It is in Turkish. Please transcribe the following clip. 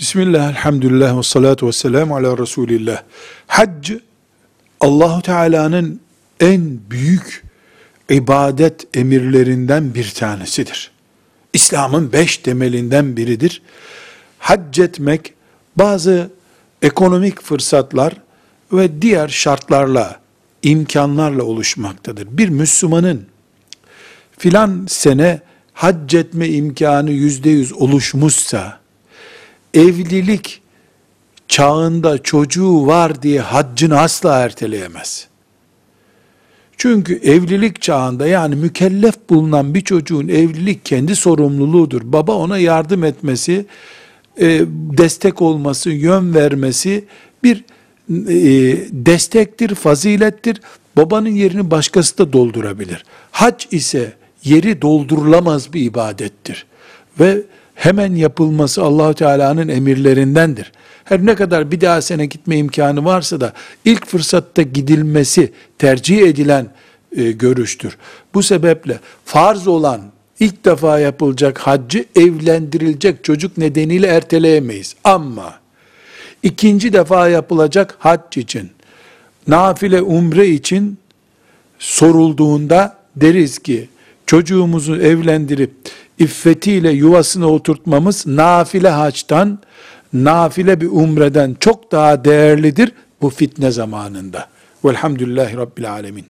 Bismillah, elhamdülillah ve salatu ve selamu ala Resulillah. Hac, Allahu Teala'nın en büyük ibadet emirlerinden bir tanesidir. İslam'ın beş temelinden biridir. Hac etmek bazı ekonomik fırsatlar ve diğer şartlarla, imkanlarla oluşmaktadır. Bir Müslümanın filan sene hac etme imkanı yüzde yüz oluşmuşsa, evlilik çağında çocuğu var diye haccını asla erteleyemez. Çünkü evlilik çağında yani mükellef bulunan bir çocuğun evlilik kendi sorumluluğudur. Baba ona yardım etmesi, e, destek olması, yön vermesi bir e, destektir, fazilettir. Babanın yerini başkası da doldurabilir. Hac ise yeri doldurulamaz bir ibadettir. Ve hemen yapılması Allahu Teala'nın emirlerindendir. Her ne kadar bir daha sene gitme imkanı varsa da ilk fırsatta gidilmesi tercih edilen e, görüştür. Bu sebeple farz olan ilk defa yapılacak haccı evlendirilecek çocuk nedeniyle erteleyemeyiz. Ama ikinci defa yapılacak hac için, nafile umre için sorulduğunda deriz ki çocuğumuzu evlendirip iffetiyle yuvasına oturtmamız nafile haçtan, nafile bir umreden çok daha değerlidir bu fitne zamanında. Velhamdülillahi Rabbil Alemin.